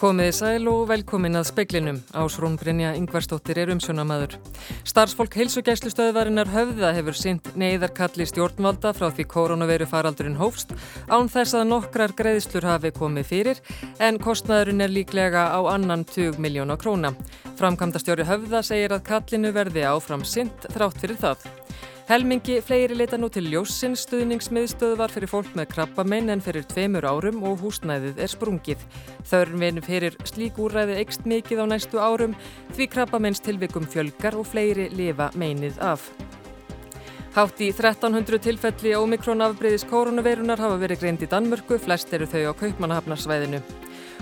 Komiði sæl og velkomin að speiklinum. Ásrún Brynja Yngvarstóttir er umsjónamaður. Starfsfólk heilsugæslustöðvarinnar höfða hefur synt neyðarkalli stjórnvalda frá því koronaviru faraldurinn hófst án þess að nokkrar greiðslur hafi komið fyrir en kostnaðurinn er líklega á annan 20 miljóna króna. Framkvæmdastjóri höfða segir að kallinu verði áfram synt þrátt fyrir það. Helmingi fleiri leita nú til ljósins stuðningsmiðstöðvar fyrir fólk með krabbamenn en fyrir tveimur árum og húsnæðið er sprungið. Þörfinn fyrir slík úræði ekst mikið á næstu árum því krabbamenns tilvikum fjölgar og fleiri lifa meinið af. Hátt í 1300 tilfelli ómikrón afbreyðis koronavirunar hafa verið greind í Danmörku, flest eru þau á Kaupmannahafnarsvæðinu.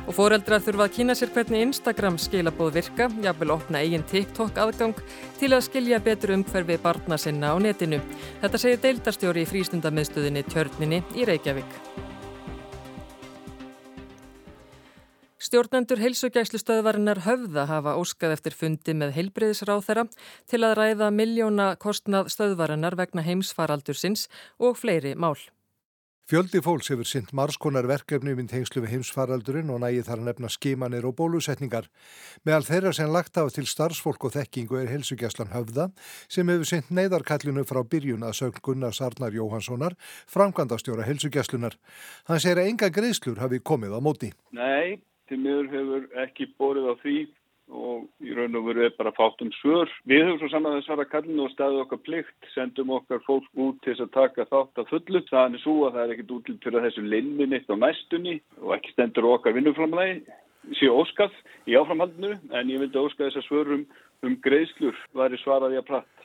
Og foreldrar þurfa að kýna sér hvernig Instagram skilabóð virka, jafnvel opna eigin TikTok aðgang til að skilja betur umhverfi barna sinna á netinu. Þetta segir deildarstjóri í frístundamiðstöðinni Tjörninni í Reykjavík. Stjórnendur heilsugæslustöðvarinnar höfða hafa óskað eftir fundi með heilbreyðisráð þeirra til að ræða miljóna kostnað stöðvarinnar vegna heimsfaraldursins og fleiri mál. Fjöldi fólks hefur synt marskonar verkefni mynd hengslu við heimsfaraldurinn og nægi þar að nefna skimanir og bólusetningar. Meðal þeirra sem lagt af til starfsfólk og þekkingu er helsugjastlan Höfða sem hefur synt neyðarkallinu frá byrjun að sögn Gunnar Sarnar Jóhanssonar, framkvæmdastjóra helsugjastlunar. Hann segir að enga greiðslur hafi komið á móti. Nei, til miður hefur ekki borið á því og í raun og veru er bara fátt um svör. Við höfum svo saman að svara kallinu og staðið okkar plikt, sendum okkar fólk út til að taka þátt að fullu. Það er svo að það er ekkit útlitt fyrir þessu linnminitt á næstunni og ekki stendur okkar vinnuframlegi séu óskað í áframhaldinu en ég vildi óskað þess að svörum um greiðslur væri svaraði að pratt.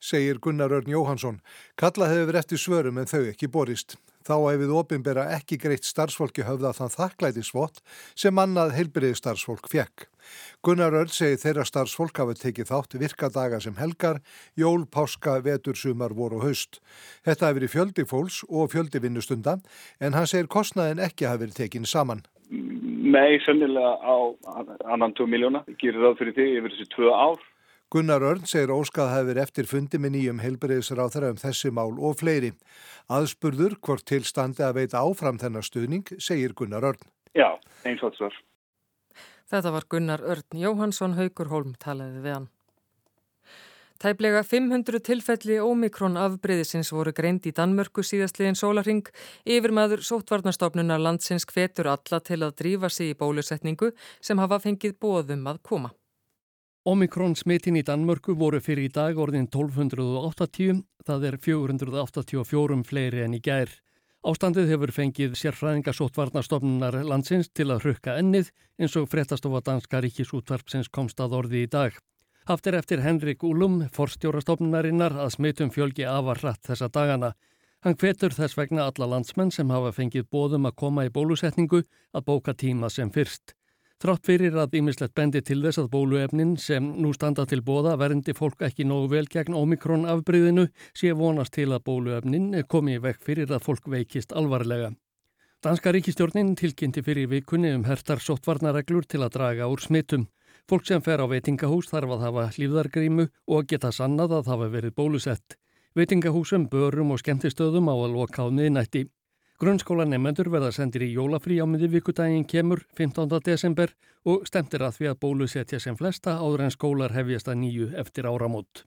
Segir Gunnar Örn Jóhansson. Kalla hefur eftir svörum en þau ekki borist. Þá hefur ofinbera ekki greitt starfsfólki höfða þann þakklætisvott sem annað heilbriði starfsfólk fjekk. Gunnar Öll segi þeirra starfsfólk hafa tekið þátt virkadaga sem helgar, jól, páska, vetur, sumar, voru og haust. Þetta hefur verið fjöldi fólks og fjöldi vinnustunda en hann segir kostnaðin ekki hafi verið tekinn saman. Nei, sennilega á annan 2 miljóna. Ég gerir það fyrir því yfir þessi 2 ár. Gunnar Örn segir óskað hefur eftir fundi með nýjum þeirra um þessi mál og fleiri. Aðspurður hvort tilstandi að veita áfram þennar stuðning, segir Gunnar Örn. Já, eins og þessar. Þetta var Gunnar Örn Jóhansson Haugur Holm talaði við hann. Tæplega 500 tilfelli ómikrón afbreyðisins voru greind í Danmörku síðastliðin sólaring. Yfir maður sótvarnastofnunar landsins hvetur alla til að drífa sig í bólusetningu sem hafa fengið bóðum að koma. Omikron smitin í Danmörku voru fyrir í dag orðin 1280, það er 484 fleiri en í gær. Ástandið hefur fengið sérfræðingasóttvarnastofnunar landsins til að hrukka ennið eins og frettastofa danska ríkisútvarpsins komst að orði í dag. Haft er eftir Henrik Úlum, forstjórastofnunarinnar, að smitum fjölgi afar hratt þessa dagana. Hann hvetur þess vegna alla landsmenn sem hafa fengið bóðum að koma í bólusetningu að bóka tíma sem fyrst. Þrátt fyrir að ímislegt bendi til þess að bóluefnin sem nú standa til bóða verndi fólk ekki nógu vel gegn ómikrón afbríðinu sé vonast til að bóluefnin komi vekk fyrir að fólk veikist alvarlega. Danska ríkistjórnin tilkynnti fyrir vikunni um hertar sóttvarnareglur til að draga úr smittum. Fólk sem fer á veitingahús þarf að hafa hlýðargrímu og geta sannað að hafa verið bólusett. Veitingahúsum, börum og skemmtistöðum á að loka á miðnætti. Grunnskólanemmendur verða sendir í jólafrí á miðvíkudaginn kemur 15. desember og stemtir að því að bólusetja sem flesta áður en skólar hefjast að nýju eftir áramót.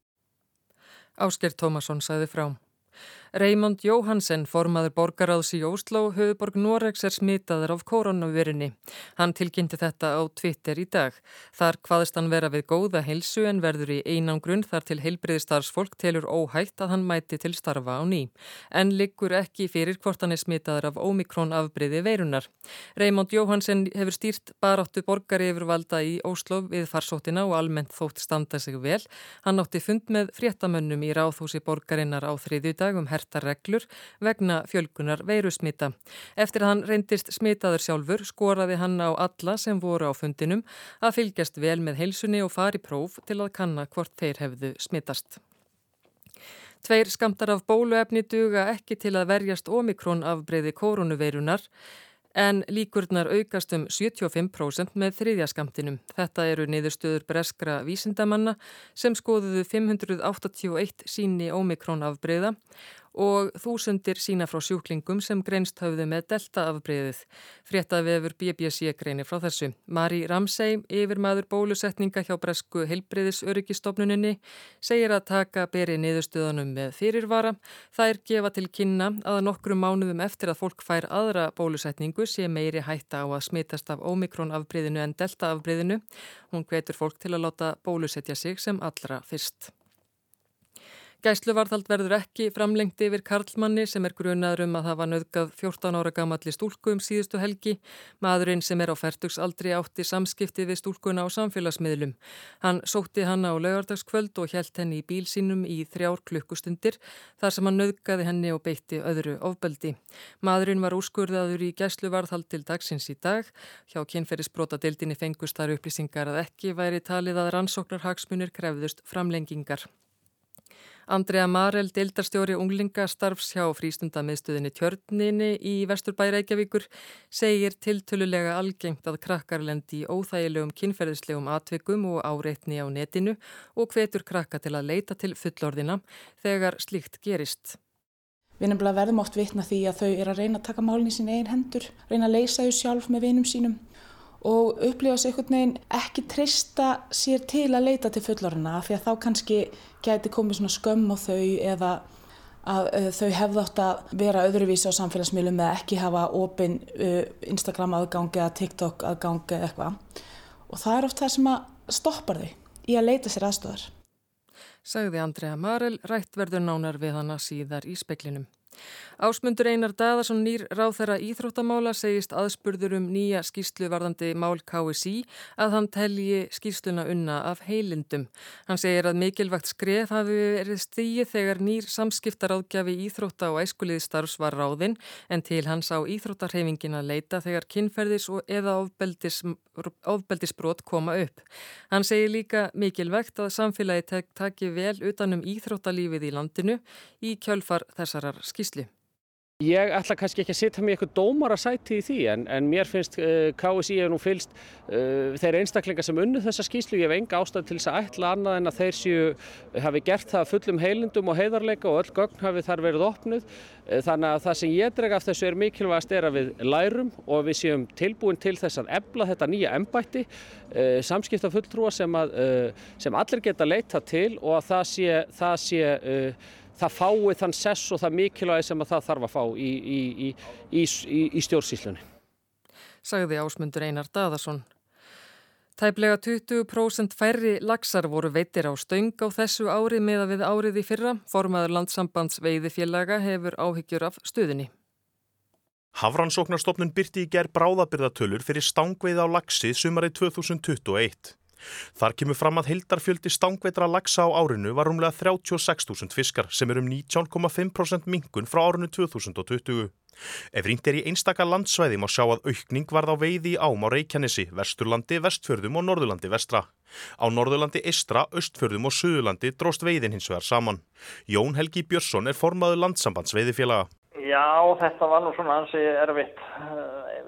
Ásker Tómasson sæði frá. Reymond Jóhansen, formaður borgaráðs í Ósló, höfuborg Noregs er smitaður af koronavirinni. Hann tilkynnti þetta á Twitter í dag. Þar hvaðist hann vera við góða heilsu en verður í einangrunn þar til heilbriðistarfsfólk telur óhætt að hann mæti til starfa á ný. En liggur ekki fyrir hvort hann er smitaður af ómikrón afbriði veirunar. Reymond Jóhansen hefur stýrt baráttu borgari yfirvalda í Ósló við farsóttina og almennt þótt standa sig vel. Hann átti fund með fréttamönnum í ráðhúsi borgarinnar á þriðju dag um hertar reglur vegna fjölgunar veirusmita. Eftir að hann reyndist smitaður sjálfur skoraði hann á alla sem voru á fundinum að fylgjast vel með heilsunni og fari próf til að kanna hvort þeir hefðu smitast. Tveir skamtar af bóluefni duga ekki til að verjast omikrón afbreyði koronaveirunar en líkurnar aukast um 75% með þriðja skamtinum. Þetta eru niðurstöður breskra vísindamanna sem skoðuðu 581 síni ómikrón afbreyða og þúsundir sína frá sjúklingum sem greinst höfðu með deltaafbreyðið. Fréttavefur BBC greinir frá þessu. Mari Ramsey, yfir maður bólusetninga hjá Bresku Hilbreyðisöryggistofnuninni, segir að taka beri niðurstöðanum með fyrirvara. Það er gefa til kynna að nokkru mánuðum eftir að fólk fær aðra bólusetningu sé meiri hætta á að smitast af ómikronafbreyðinu en deltaafbreyðinu. Hún hvetur fólk til að láta bólusetja sig sem allra fyrst. Gæsluvarðald verður ekki framlengt yfir Karlmanni sem er grunaður um að hafa nöðgað 14 ára gamalli stúlku um síðustu helgi. Maðurinn sem er á færtugsaldri átti samskipti við stúlkuna á samfélagsmiðlum. Hann sótti hann á laugardagskvöld og hjælt henni í bíl sínum í þrjár klukkustundir þar sem hann nöðgaði henni og beitti öðru ofbeldi. Maðurinn var úrskurðaður í gæsluvarðald til dagsins í dag. Hjá kynferðisbrota deildinni fengust þar upplýsingar að ekki væri talið að rannsóknarhagsmunir krefðust framlengingar. Andrea Marel, deildarstjóri unglingastarfs hjá frístundamiðstöðinni Tjörninni í Vesturbæ Reykjavíkur, segir tiltölulega algengt að krakkar lendi í óþægilegum kynferðislegum atvikum og áreitni á netinu og hvetur krakka til að leita til fullorðina þegar slíkt gerist. Við verðum oft vitna því að þau er að reyna að taka málinn í sín einn hendur, reyna að leysa þau sjálf með vinum sínum og upplifa sér einhvern veginn ekki trista sér til að leita til fullorina því að þá kannski gæti komið svona skömm á þau eða að uh, þau hefði átt að vera öðruvísi á samfélagsmiðlum eða ekki hafa opinn uh, Instagram aðgangi eða TikTok aðgangi eða eitthvað og það er oft það sem að stoppar þau í að leita sér aðstofar. Sagði Andrea Marel, rætt verður nánar við hana síðar í speklinum. Ásmundur Einar Daðarsson nýr ráð þeirra íþróttamála segist aðspurður um nýja skýslu varðandi mál KSI að hann telji skýsluna unna af heilindum. Hann segir að mikilvægt skref hafi verið stíið þegar nýr samskiptaráðgjafi íþrótta og æskuliði starfs var ráðinn en til hans á íþróttarhefingin að leita þegar kynferðis og eða ofbeldis, ofbeldisbrot koma upp. Hann segir líka mikilvægt að samfélagi taki vel utanum íþróttalífið í landinu í kjölfar þessarar skýslu. Ég ætla kannski ekki að setja mig eitthvað dómar að sæti í því en, en mér finnst uh, KSI hefur nú fylst uh, þeir einstaklingar sem unnu þessa skýslu. Ég hef enga ástæð til þess að ætla annað en að þeir séu hafi gert það fullum heilindum og heiðarleika og öll gögn hafi þar verið opnuð. Uh, þannig að það sem ég dreg af þessu er mikilvægast er að við lærum og við séum tilbúin til þess að ebla þetta nýja embætti, uh, samskipta fulltrúa sem, að, sem allir geta leita til og að það sé, það sé það fái þann sess og það mikilvægi sem það þarf að fá í, í, í, í stjórnsýslunni. Sagði ásmundur Einar Daðarsson. Tæplega 20% færri lagsar voru veitir á stöng á þessu ári með að við árið í fyrra. Formaður landsambands veiðifélaga hefur áhyggjur af stuðinni. Hafrannsóknarstofnun byrti í gerð bráðabyrðatölur fyrir stangveið á lagsi sumarið 2021. Þar kemur fram að hildarfjöldi stangveitra lagsa á árinu var rúmlega 36.000 fiskar sem er um 19,5% mingun frá árinu 2020. Ef rýnt er í einstaka landsvæði má sjá að aukning varð á veiði í ám á Reykjanesi, Vesturlandi, Vestfjörðum og Norðurlandi vestra. Á Norðurlandi Istra, Östfjörðum og Suðurlandi dróst veiðin hins vegar saman. Jón Helgi Björnsson er formaður landsambandsveiðifélaga. Já, þetta var nú svona ansi erfitt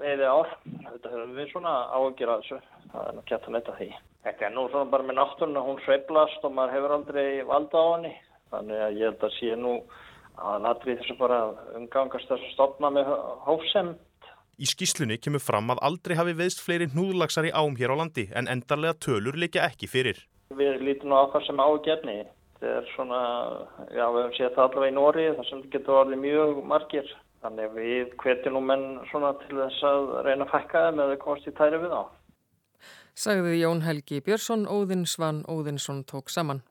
veiði ár. Þetta höfum við svona áhugjur að þessu. Það er nú kætt að leta því. Þetta er nú svona bara með náttúrun að hún sveiblast og maður hefur aldrei valda á henni. Þannig að ég held að sé nú að natrið þessu bara umgangast þess að stopna með hófsemt. Í skýslunni kemur fram að aldrei hafi veist fleiri hnúðlagsar í ám hér á landi en endarlega tölur leikja ekki fyrir. Við lítum á hvað sem ágefni. Þetta er svona, já við hefum séð það allavega í Nóri þar sem getur orðið mjög margir. Þannig við hvetjum nú menn svona til þess að reyna að fækka þeim eða komast í tæri við á. Sagði Jón Helgi Björnsson, Óðinn Svan Óðinsson tók saman.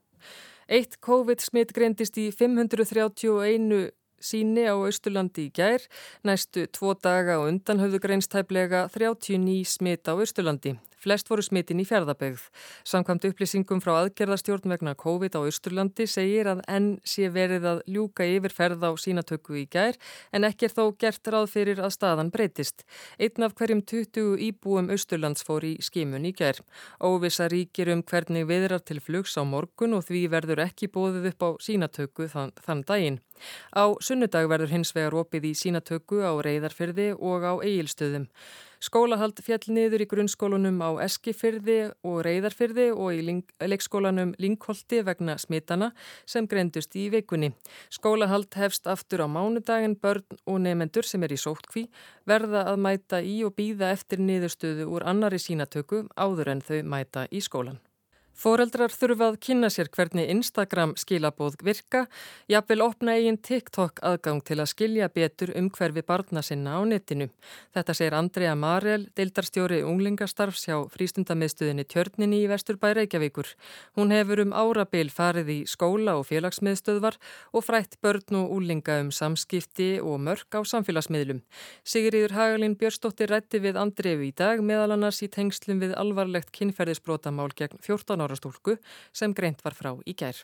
Eitt COVID-smitt greindist í 531 síni á Östurlandi í gær. Næstu tvo daga og undan höfðu greinstæplega 39 smitt á Östurlandi. Flest voru smittin í fjörðabegð. Samkvæmt upplýsingum frá aðgerðastjórn vegna COVID á Östurlandi segir að enn sé verið að ljúka yfir ferð á sínatöku í gær en ekki er þó gert ráð fyrir að staðan breytist. Einn af hverjum 20 íbúum Östurlands fór í skimun í gær. Óvisa ríkir um hvernig viðrar til flugs á morgun og því verður ekki bóðið upp á sínatöku þann, þann daginn. Á sunnudag verður hins vegar opið í sínatöku á reyðarferði og á eigilstöðum. Skólahald fjall niður í grunnskólunum á Eskifyrði og Reyðarfyrði og í leikskólanum Lingholti vegna smitana sem greindust í vikunni. Skólahald hefst aftur á mánudagin börn og nefendur sem er í sótkví verða að mæta í og býða eftir niðurstöðu úr annari sínatöku áður en þau mæta í skólan. Fóreldrar þurfa að kynna sér hvernig Instagram skilabóð virka, jafnvel opna eigin TikTok aðgang til að skilja betur um hverfi barna sinna á netinu. Þetta segir Andrea Marel, deildarstjóri unglingastarfs hjá frístundamiðstuðinni Tjörninni í Vesturbæ Reykjavíkur. Hún hefur um árabil farið í skóla og félagsmiðstöðvar og frætt börn og úlinga um samskipti og mörg á samfélagsmiðlum. Sigriður Hagalín Björnstóttir rætti við Andreu í dag meðal annars í tengslum við alvarlegt kynferðisbrótamál gegn 14 ára stúlku sem greint var frá í gær.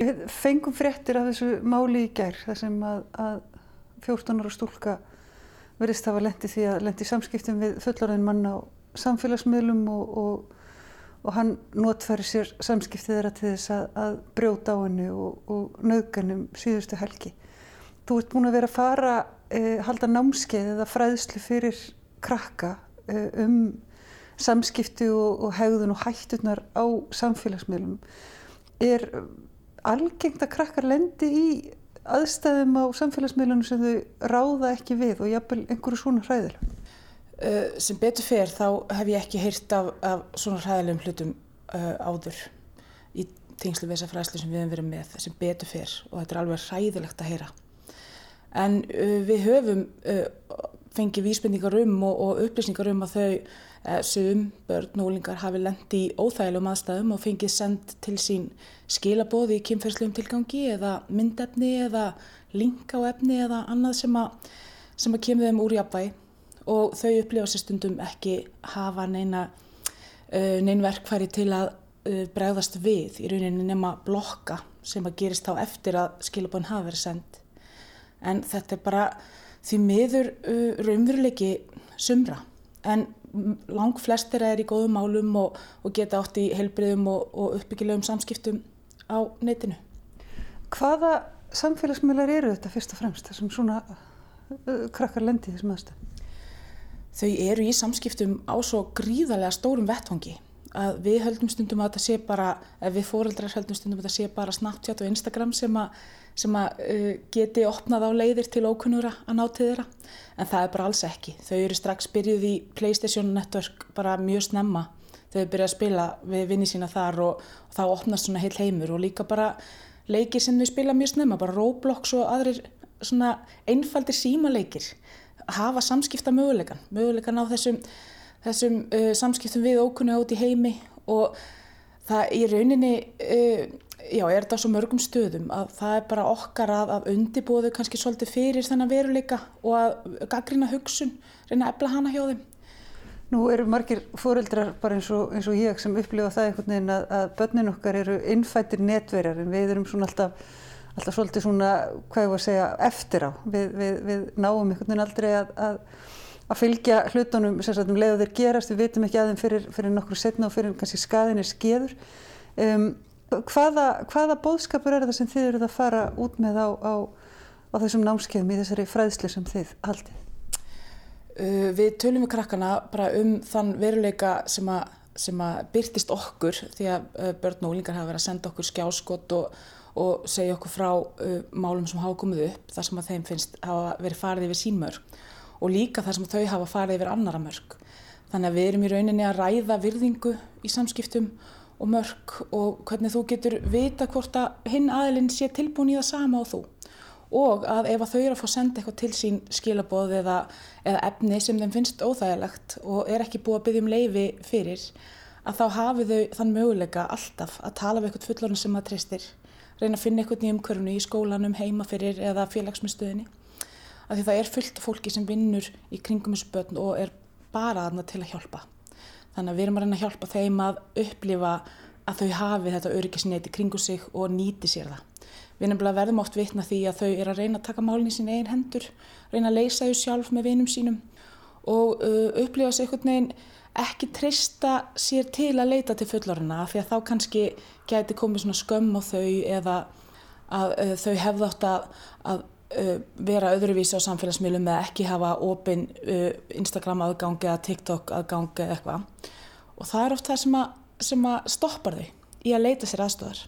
Við fengum fréttir af þessu máli í gær þar sem að, að 14 ára stúlka verðist hafa lendi því að lendi samskiptum við fullorðin mann á samfélagsmiðlum og, og, og hann notfæri sér samskiptið þeirra til þess að, að brjóta á henni og, og nöðganum síðustu helgi. Þú ert búin að vera að fara, eh, halda námskeið eða fræðslu fyrir krakka eh, um samskipti og, og hegðun og hættunar á samfélagsmiðlum er algengt að krakkar lendi í aðstæðum á samfélagsmiðlunum sem þau ráða ekki við og jafnvel einhverju svona hræðilegum? Uh, sem betur fer þá hef ég ekki heyrt af, af svona hræðilegum hlutum uh, áður í tengslu við þessa fræðslu sem við hefum verið með sem betur fer og þetta er alveg hræðilegt að heyra. En uh, við höfum fengið vísbendingar um og, og upplýsningar um að þau Eh, sum börn og úlingar hafi lendi í óþægilegum aðstæðum og fengið sendt til sín skilabóði í kynferðslegum tilgangi eða myndefni eða link á efni eða annað sem að, sem að kemur þeim úr jafnvægi og þau upplifa sér stundum ekki hafa neina uh, nein verkfæri til að uh, bregðast við í rauninni nema blokka sem að gerist þá eftir að skilabóðin hafa verið sendt. En þetta er bara því miður raunveruleiki sumra en lang flestir er í góðum málum og, og geta átt í heilbriðum og, og uppbyggilegum samskiptum á netinu. Hvaða samfélagsmiðlar eru þetta fyrst og fremst þessum svona uh, krakkar lendi þessum aðstöðum? Þau eru í samskiptum á svo gríðarlega stórum vettvangi að við höldum stundum að þetta sé bara, ef við fóreldrar höldum stundum að þetta sé bara Snapchat og Instagram sem að sem að uh, geti opnað á leiðir til ókunnura að ná til þeirra en það er bara alls ekki. Þau eru strax byrjuð í Playstation Network bara mjög snemma. Þau byrjuð að spila við vinni sína þar og, og þá opnast svona heil heimur og líka bara leikir sem þau spila mjög snemma, bara Roblox og aðrir svona einfaldir símaleikir hafa samskipta möguleikan, möguleikan á þessum, þessum uh, samskiptum við ókunnu át í heimi og það í rauninni uh, já, er þetta á svo mörgum stöðum að það er bara okkar að, að undibóðu kannski svolítið fyrir þennan veruleika og að gaggrina hugsun, reyna að ebla hana hjá þeim. Nú eru margir fóreldrar bara eins og, eins og ég sem upplifa það einhvern veginn að, að börnin okkar eru innfættir netverjar en við erum svona alltaf, alltaf svolítið svona, hvað ég var að segja, eftir á. Við, við, við náum einhvern veginn aldrei að, að, að fylgja hlutunum, um leið og þeir gerast, við vitum ekki aðeins fyrir, fyrir nokkru setna og fyrir kannski skaðin er skeður. Um, Hvaða, hvaða bóðskapur er það sem þið eruð að fara út með á, á, á þessum námskeiðum í þessari fræðslu sem þið haldið? Uh, við tölum við krakkana bara um þann veruleika sem að, sem að byrtist okkur því að uh, börn og úlingar hafa verið að senda okkur skjáskott og, og segja okkur frá uh, málum sem hafa komið upp þar sem að þeim finnst hafa verið farið yfir sínmörg og líka þar sem þau hafa farið yfir annara mörg. Þannig að við erum í rauninni að ræða virðingu í samskiptum og mörg og hvernig þú getur vita hvort að hinn aðilinn sé tilbúin í það sama og þú. Og að ef að þau eru að fá að senda eitthvað til sín skilaboð eða, eða efni sem þeim finnst óþægilegt og er ekki búið að byggja um leifi fyrir að þá hafi þau þann möguleika alltaf að tala við eitthvað fullorinn sem það tristir reyna að finna eitthvað nýjum körnu í skólanum heima fyrir eða félagsmyndstöðinni af því það er fullt fólki sem vinnur í kringum þessu börn og er bara aðna til að hjálpa Þannig að við erum að reyna að hjálpa þeim að upplifa að þau hafi þetta öryggisneti kringu sig og nýti sér það. Við nefnilega verðum oft vitna því að þau er að reyna að taka málinn í sín einn hendur, reyna að leysa þau sjálf með vinum sínum og uh, upplifa sig einhvern veginn ekki trista sér til að leita til fullorina því að þá kannski geti komið svona skömm á þau eða að uh, þau hefða átt að, að vera öðruvísi á samfélagsmiðlum eða ekki hafa opin uh, Instagram aðgangi eða TikTok aðgangi eða eitthvað og það er oft það sem að, sem að stoppar þau í að leita sér aðstöðar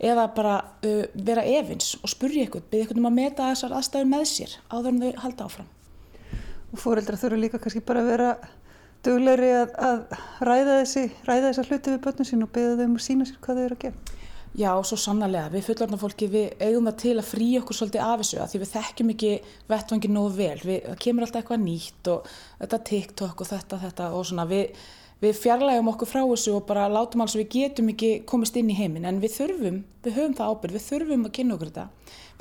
eða bara uh, vera efins og spurja ykkur, byrja ykkur um að meta þessar aðstæður með sér áður en þau halda áfram. Og fóreldra þurfa líka kannski bara að vera dugleiri að, að ræða þessi, ræða þessa hluti við börnum sín og beða þau um að sína sér hvað þau eru að gera. Já, svo sannarlega. Við fullorðna fólki, við eigum það til að frí okkur svolítið af þessu að því við þekkjum ekki vettvangin nógu vel. Við, það kemur alltaf eitthvað nýtt og þetta TikTok og þetta, þetta og svona við, við fjarlægum okkur frá þessu og bara látum alls að við getum ekki komist inn í heiminn en við þurfum, við höfum það ábyrg, við þurfum að kynna okkur þetta.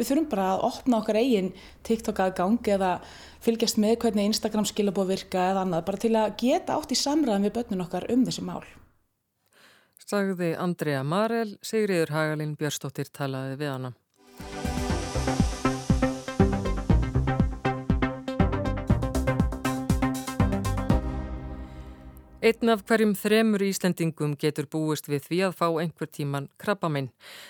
Við þurfum bara að opna okkar eigin TikTok aðgang eða fylgjast með hvernig Instagram skilabóð virka eða annað bara til að geta átt í samræðan við börnun okkar um þessi mál sagði Andrea Marel, Sigriður Hagalín Björnstóttir talaði við hana. Einn af hverjum þremur Íslendingum getur búist við því að fá einhver tíman krabbaminn.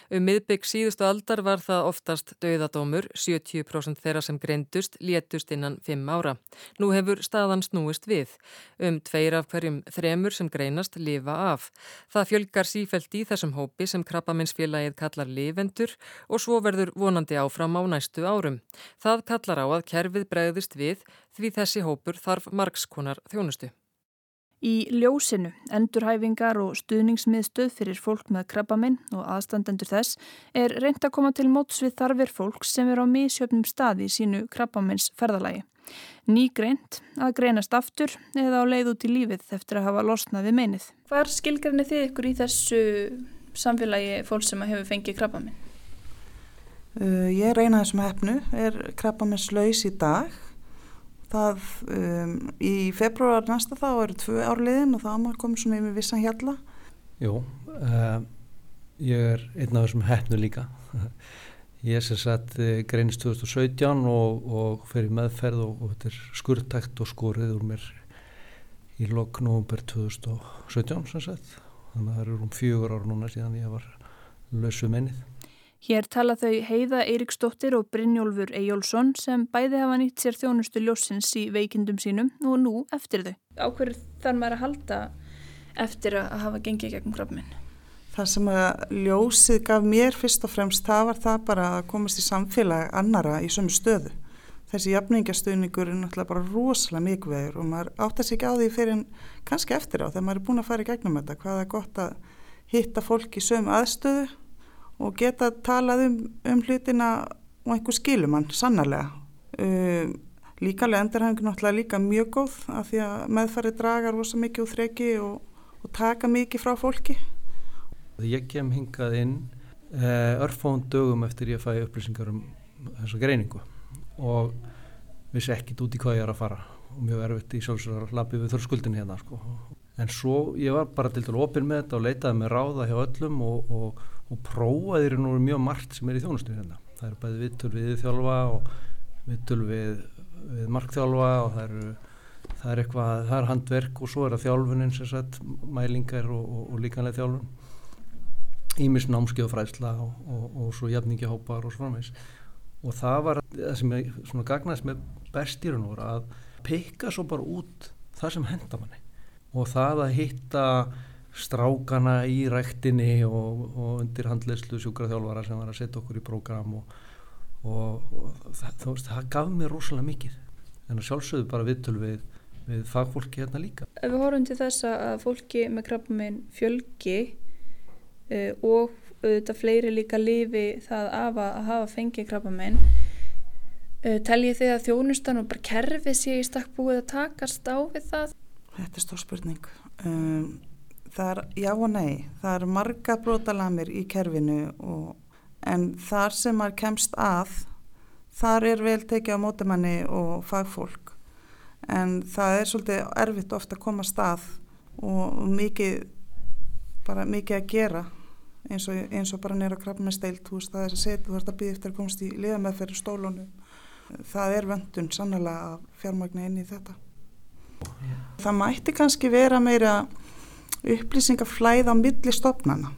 Um miðbygg síðustu aldar var það oftast dauðadómur, 70% þeirra sem greindust létust innan 5 ára. Nú hefur staðan snúist við. Um tveir af hverjum þremur sem greinast lifa af. Það fjölgar sífælt í þessum hópi sem krabbaminsfélagið kallar lifendur og svo verður vonandi áfram á næstu árum. Það kallar á að kerfið bregðist við því þessi hópur þarf margskonar þjónustu. Í ljósinu, endurhæfingar og stuðningsmiðstöð fyrir fólk með krabbaminn og aðstandendur þess er reynd að koma til móts við þarfir fólk sem er á mísjöfnum staði í sínu krabbamins ferðalagi. Ný greint að greinast aftur eða á leið út í lífið eftir að hafa losnað við meinið. Hvar skilgarni þið ykkur í þessu samfélagi fólk sem hefur fengið krabbaminn? Uh, ég reyna þessum hefnu, er krabbamins laus í dag Það, um, í februar næsta þá eru tvö árliðin og þá maður komið svona yfir vissan hjalla. Jú, uh, ég er einn af þessum hefnu líka. Ég sér satt uh, greinist 2017 og, og fer í meðferð og, og þetta er skurðtækt og skorið úr mér í lok november 2017 sem sagt. Þannig að það eru um fjögur ár núna síðan ég var lausu mennið. Hér tala þau Heiða Eiríksdóttir og Brynjólfur Ejjólfsson sem bæði hafa nýtt sér þjónustu ljósins í veikindum sínum og nú eftir þau. Áhverju þarf maður að halda eftir að hafa gengið gegn krabminn? Það sem að ljósið gaf mér fyrst og fremst það var það bara að komast í samfélag annara í sömu stöðu. Þessi jafningastöðningur er náttúrulega bara rosalega mikilvægur og maður átt að sig ekki á því fyrir en kannski eftir á þegar maður er búin að fara í gegnum þetta. Hvað er gott að hitta fólk í sömu aðstöðu og geta talað um, um hlutina og einhver skilumann, sannarlega. Um, líkalega endurhæfingu náttúrulega líka mjög góð af því að meðfæri dragar rosa mikið úr þreki og, og taka mikið frá fólki. Ég kem hingað inn uh, örfón dögum eftir ég fæ upplýsingar um þessu greiningu og vissi ekkit út í hvað ég er að fara og mjög erfitt í sjálfsögur að lappi við þörrskuldin hérna sko. En svo ég var bara til dælu opinn með þetta og leitaði með ráða hjá öllum og, og og prófaðir nú mjög margt sem er í þjónustunni hérna. Það eru bæði vittul við þjálfa og vittul við, við markþjálfa og það eru það er eitthvað, það er handverk og svo er það þjálfunin sem sagt, mælingar og, og, og líkanlega þjálfun. Ímis námskeiðu fræðsla og, og svo jafningihópar og svona meins og það var það sem ég svona gagnaðist með bestýrun voru að peika svo bara út það sem henda manni og það að hitta strákana í ræktinni og, og undir handleyslu sjúkraþjálfara sem var að setja okkur í prógram og, og, og það, veist, það gaf mér rosalega mikið en sjálfsögðu bara viðtöl við, við fagfólki hérna líka. Ef við horfum til þess að fólki með krabbaminn fjölgi uh, og auðvitað fleiri líka lifi það af að hafa fengið krabbaminn uh, teljið þið að þjónustan og bara kerfið sé í stakk búið að takast á við það? Þetta er stór spurning. Um það er já og nei, það er marga brotalamir í kerfinu og, en þar sem maður kemst að þar er vel tekið á mótumanni og fagfólk. En það er svolítið erfitt ofta að koma stað og mikið bara mikið að gera. Eins og, eins og bara nýra krafna steilt veist það er að setja, þú ert að byggja eftir að komast í liða með fyrir stólunum. Það er vöndun sannlega að fjármagna inn í þetta. Það mætti kannski vera meira upplýsingaflæð á milli stofnana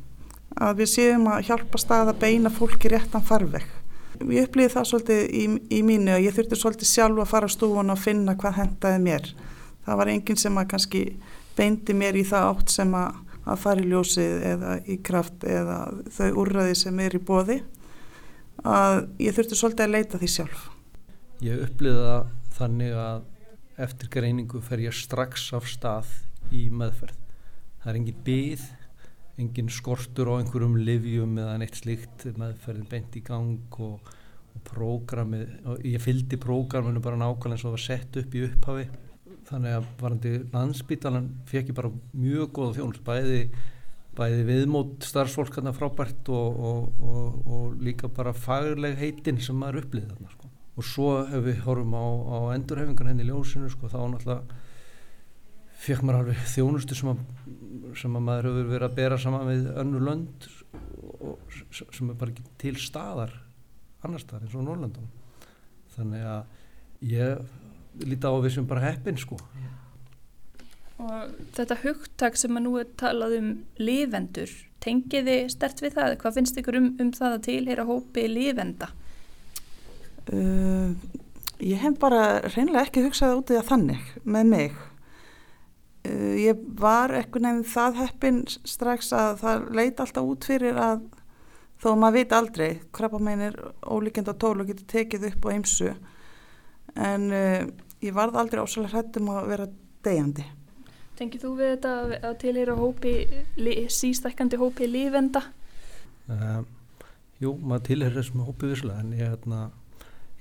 að við séum að hjálpa stað að beina fólki réttan farveg ég upplýði það svolítið í, í mínu og ég þurfti svolítið sjálf að fara á stúfun og finna hvað hendaði mér. Það var enginn sem að kannski beindi mér í það átt sem að, að fara í ljósið eða í kraft eða þau úrraði sem er í bóði að ég þurfti svolítið að leita því sjálf. Ég upplýði það þannig að eftir greiningu fer ég strax af stað í meðferð. Það er engin byggð engin skortur á einhverjum livjum eða neitt slikt meðferðin beint í gang og, og prógramið, og ég fyldi prógraminu bara nákvæmlega eins og það var sett upp í upphafi þannig að varandi landsbytalan fekk ég bara mjög góða þjónust bæði, bæði viðmót starfsfólkarna frábært og, og líka bara fagleg heitin sem maður upplýði þarna sko. Og svo ef við horfum á, á endurhefingan henni í ljósinu sko, þá náttúrulega fekk maður alveg þjónustu sem að, sem að maður hefur verið að bera saman við önnu lönd og, sem er bara ekki til staðar annar staðar eins og Norrlandum þannig að ég líti á við sem bara heppin sko Og þetta hugtak sem að nú er talað um lifendur, tengiði stert við það? Hvað finnst ykkur um, um það að tilheyra hópi lifenda? Uh, ég hef bara reynilega ekki hugsað út í það þannig með mig Uh, ég var eitthvað nefn það heppin strax að það leiti alltaf út fyrir að þó maður veit aldrei krabba meinir ólíkjönda tól og getur tekið upp á eimsu en uh, ég varð aldrei ásæðilega hrættum að vera degjandi Tengið þú við þetta að tilheyra hópi sístækkandi hópi lífenda? Uh, jú, maður tilheyra þessum hópi visslega en ég, hérna,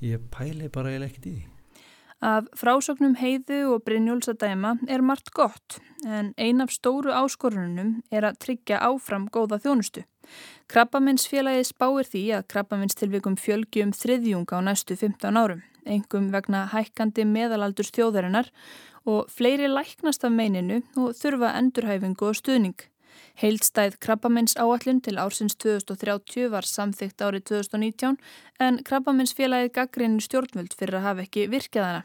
ég pæli bara eiginlega ekkert í því Af frásögnum heiðu og Brynjóls að dæma er margt gott en ein af stóru áskorunum er að tryggja áfram góða þjónustu. Krabbaminsfélagi spáir því að krabbaminstilvikum fjölgi um þriðjung á næstu 15 árum, engum vegna hækkandi meðalaldur stjóðarinnar og fleiri læknast af meininu og þurfa endurhæfingu og stuðning. Heildstæð krabbamins áallun til ársins 2030 var samþygt árið 2019 en krabbaminsfélagið gaggrinni stjórnvöld fyrir að hafa ekki virkjaðana.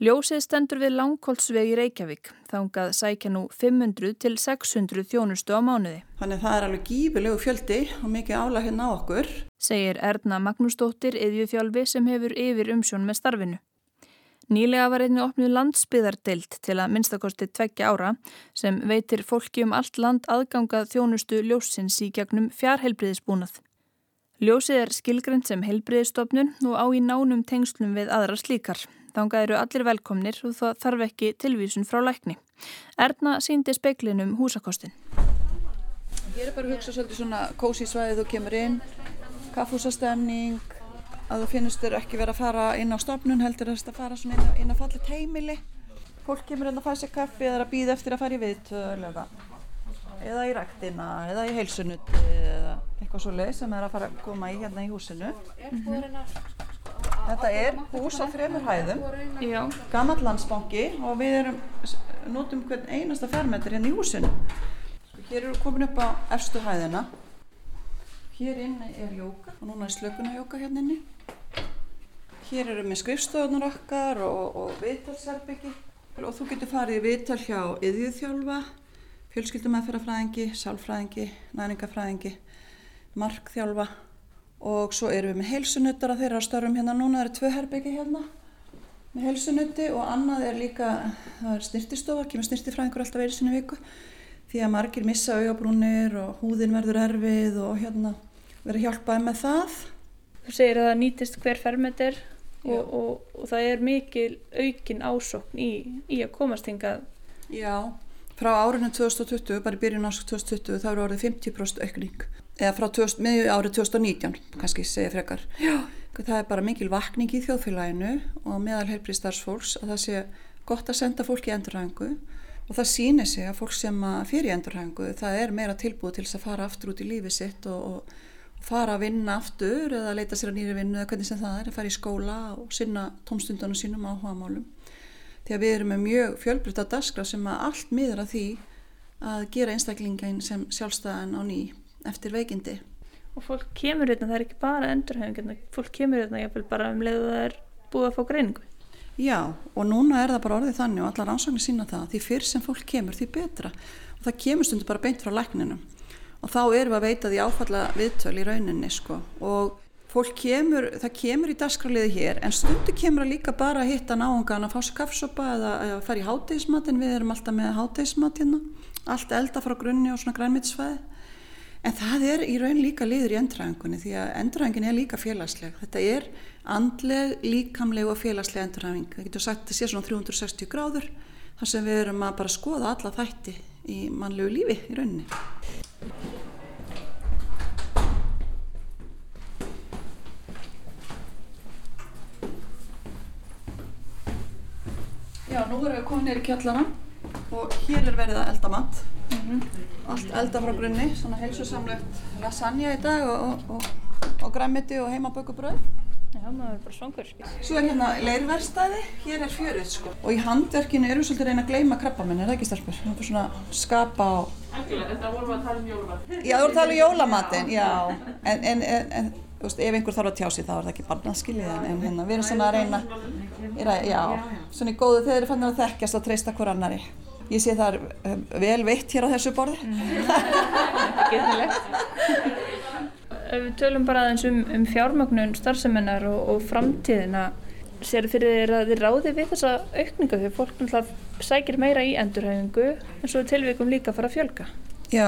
Ljósið stendur við langkolsveg í Reykjavík, þángað sækja nú 500 til 600 þjónustu á mánuði. Þannig það er alveg gífilegu fjöldi og mikið álag hérna á okkur. Segir Erna Magnúsdóttir, yðjúþjálfi sem hefur yfir umsjón með starfinu. Nýlega var einni opnið landsbyðardeilt til að minnstakosti tveggja ára sem veitir fólki um allt land aðgangað þjónustu ljósins í gegnum fjárhelbriðisbúnað. Ljósið er skilgrend sem helbriðistofnun og á í nánum tengslum við aðra slíkar. Þánga eru allir velkomnir og það þarf ekki tilvísun frá lækni. Erna síndi speiklinum húsakostin. Hér er bara að hugsa svolítið svona kósi svæðið þú kemur inn, kaffúsastemning, að þú finnst þér ekki verið að fara inn á stofnun heldur að fara svona inn á, inn á fallit heimili. Fólk kemur inn að fæ sér kaffi eða að býða eftir að fara í viðtöl eða, eða í ræktina eða í heilsunutti eða eitthvað svo leið sem er að fara að koma í hérna í húsinu. Mm -hmm. Þetta er hús á þremur hæðum, gammal landsbanki og við erum, notum hvern einasta fermetri hérna í húsinu. Hér eru komin upp á erstu hæðina. Hér inni er jóka og núna er slökunarjóka hérna inni. Hér eru með skrifstofunar okkar og, og viðtalsherbyggi og þú getur farið í viðtal hjá yðjúþjálfa, fjölskyldumæðferðarfræðingi, sálfræðingi, næringafræðingi, markþjálfa. Og svo erum við með heilsunuttar að þeirra störfum hérna. Núna, það eru tvö herbyggi hérna með heilsunutti og annað er líka, það er snirtistofa, kemur snirtifræðingur alltaf verið sinni viku. Því að margir missa augabrúnir og húðin verður erfið og hérna verður hjálpaði með það. Þú segir að það nýtist hver fermetir og, og, og það er mikil aukin ásokn í, í að komast hingað. Já, frá árinu 2020, bara í byrjun ások 2020, það eru orðið 50% aukning eða frá með árið 2019 kannski segja frekar Já. það er bara mikil vakning í þjóðfélaginu og meðal helbrið starfsfólks að það sé gott að senda fólk í endurhængu og það sýnir sig að fólk sem fyrir endurhængu það er meira tilbúið til þess að fara aftur út í lífið sitt og, og fara að vinna aftur eða leita sér að nýri vinnu eða hvernig sem það er að fara í skóla og sinna tómstundunum sínum áhuga málum því að við erum með mjög fjölbrytta daskra sem að allt miður að því að gera einstaklingin sem sjálfstæðan á ný eftir veikindi. Og fólk kemur hérna, það er ekki bara endurhæfing, fólk kemur hérna jáfnvel bara um leiðu það er búið að fá greiningu. Já, og núna er það bara orðið þannig og allar ásagnir sína það, því fyrr sem fólk kemur því betra og það kemur stundur bara beint frá lækninum og þá erum við að veita því áfalla viðtöl í rauninni sko. Og fólk kemur, það kemur í dasgraliði hér en stundu kemur að líka bara að hitta náungan að fá sér kaffsopa eða að fara í hátegismatin, við erum alltaf með hátegismat hérna, allt elda frá grunni og svona grænmitsfæði en það er í raun líka liður í endræðingunni því að endræðingin er líka félagsleg. Þetta er andleg, líkamleg og félagsleg endræðing, það getur sagt að það sé svona 360 gráður þar sem við erum að bara skoða alla þætti í mannlegu lífi í rauninni Já, nú erum við komin neyri kjallara og hér er verið að elda mat. Mm -hmm. Allt elda frá grunni, svona heilsusamlegt lasagna í dag og, og, og græmiti og heimabökubröð. Já, maður er bara svangur. Svo er hérna leirverstaði, hér er fjörið sko. Og í handverkinu erum við svolítið reyna að gleyma krabbaminn, er það ekki starfur? Það er bara svona skapa á... Ekki, þetta vorum við að tala um jólamatinn. Já, þú vorum að tala um jólamatinn, já. En, en, en, en veist, ef einhver þarf að tjá sig þá er það ekki barnað skiljið en hérna, við erum svona að reyna, að, já, svona í góðu þegar þeir fannir að þekkjast og treysta hver annari. Ég sé það er um, vel veitt hér á þessu borði. Við tölum bara aðeins um, um fjármögnun starfseminnar og, og framtíðina. Sér fyrir þér að þið ráði við þessa aukninga því fólk náttúrulega sækir meira í endurhæfingu en svo tilvikum líka fara að fjölga. Já,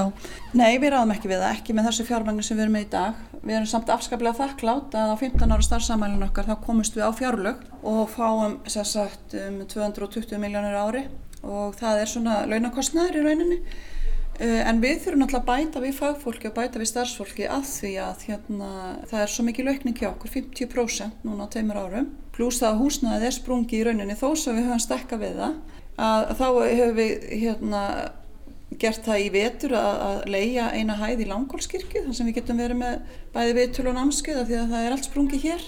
nei við ráðum ekki við það, ekki með þessu fjármagnu sem við erum með í dag. Við erum samt afskaplega þakklátt að á 15 ára starfsamælun okkar þá komumst við á fjárlög og fáum sagt, um 220 miljónir ári og það er svona launakostnæður í rauninni. En við þurfum náttúrulega að bæta við fagfólki og bæta við starfsfólki að því að hérna, það er svo mikið laukning hjá okkur, 50% núna á teimur árum. Plús það að húsnaðið er sprungi í rauninni þó sem við höfum stekka við það. Að þá hefur við hérna, gert það í vetur að, að leia eina hæð í Langólskirkju þar sem við getum verið með bæði viðtölu og námskeið því að það er allt sprungi hér.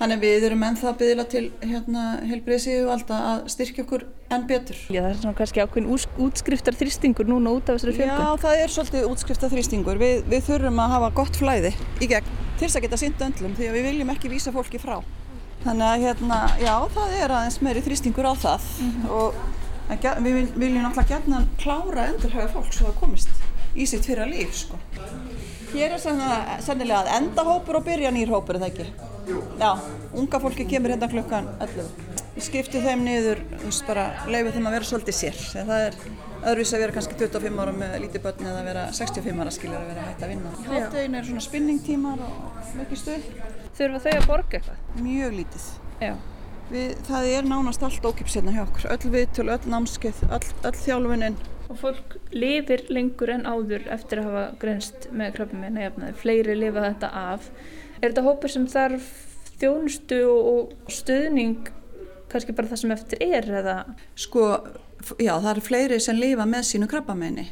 Þannig við erum ennþá að byggja til hérna, helbriðsíðu valda að styrkja okkur enn betur. Já, það er svona kannski ákveðin útskriftar þrýstingur núna út af þessari fjölgun. Já, það er svolítið útskriftar þrýstingur. Við, við þurfum að hafa gott flæði í gegn til þess að geta synd öndlum því að við viljum ekki vísa fólki frá. Þannig að hérna, já, það er aðeins meiri þrýstingur á það mm -hmm. og við viljum náttúrulega gætna klára endurhaga fólk svo að komist í sitt fyrir að líf, sko. Hér er sennilega að enda hópur og byrja nýr hópur, er það ekki? Já, unga fólki kemur hérna klukkan 11. Við skiptum þeim niður, þú veist bara, leifum þeim að vera svolítið sér. Það er öðruvis að vera kannski 25 ára með lítið börn eða að vera 65 ára skiljur að vera hægt að vinna. Háttegin er svona spinningtímar og mikið stuð. Þurfa þau að borga eitthvað? Mjög lítið. Já. Við, það er nánast allt ókips hérna hjá okkur. Öll viðtöl, öll námskeið, öll, öll þjálfuninn. Og fólk lifir lengur en áður eftir að hafa grænst með krabbameina jafnaði. Fleiri lifa þetta af. Er þetta hópur sem þarf þjónustu og stuðning kannski bara það sem eftir er eða? Sko, já það eru fleiri sem lifa með sínu krabbameini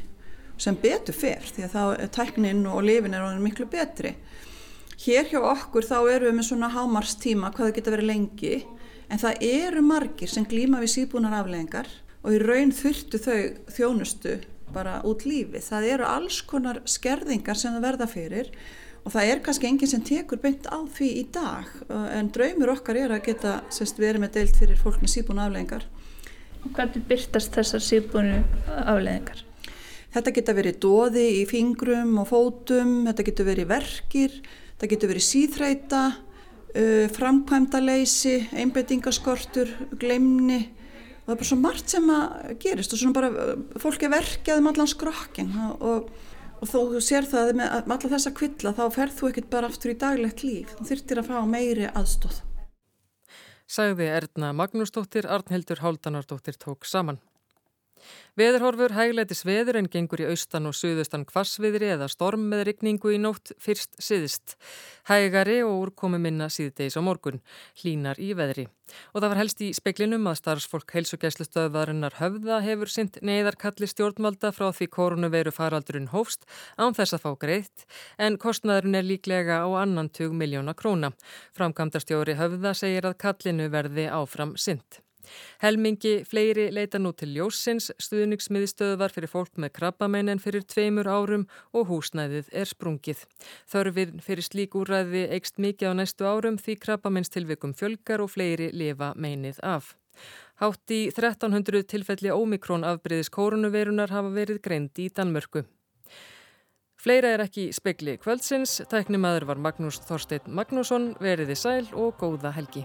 sem betur fer því að þá tæknin og lifin er miklu betri. Hér hjá okkur þá eru við með svona hámarstíma hvað það geta verið lengi en það eru margir sem glýma við síðbúnar afleggingar og í raun þurftu þau þjónustu bara út lífi. Það eru alls konar skerðingar sem það verða fyrir og það er kannski enginn sem tekur beint á því í dag en draumur okkar er að geta sérst, verið með deilt fyrir fólk með síðbúna afleggingar. Hvernig byrtast þessar síðbúnu afleggingar? Þetta geta verið dóði í fingrum og fótum, þetta geta verið verkir, þetta geta verið síþreita, framkvæmdaleysi, einbeitingaskortur, glemni og það er bara svo margt sem að gerist og svona bara fólk er verkjað um allan skrokkin og, og, þó þú sér það með, alla þessa kvilla þá ferð þú ekkert bara aftur í daglegt líf. Þú þurftir að fá meiri aðstóð Sagði Erna Magnúsdóttir, Arnhildur Háldanardóttir tók saman. Veðurhorfur hægleitis veður en gengur í austan og suðustan kvassviðri eða storm með rigningu í nótt fyrst siðist. Hægari og úrkomi minna síðdeis á morgun, hlínar í veðri. Og það var helst í speklinum að starfsfólk heilsugæslustöðvarinnar höfða hefur synt neyðarkalli stjórnvalda frá því koronaviru faraldurinn hófst án þess að fá greitt en kostnaðurinn er líklega á annan 20 miljóna króna. Framkvæmdastjóri höfða segir að kallinu verði áfram synt. Helmingi fleiri leita nú til ljósins, stuðningsmiðstöðvar fyrir fólk með krabbamenn en fyrir tveimur árum og húsnæðið er sprungið. Þörfið fyrir slík úræði eikst mikið á næstu árum því krabbamennstilvikum fjölgar og fleiri lifa meinið af. Hátt í 1300 tilfelli ómikrón afbreyðis koronavirunar hafa verið greindi í Danmörku. Fleira er ekki spekli kvöldsins, tæknimaður var Magnús Þorstein Magnússon, veriði sæl og góða helgi.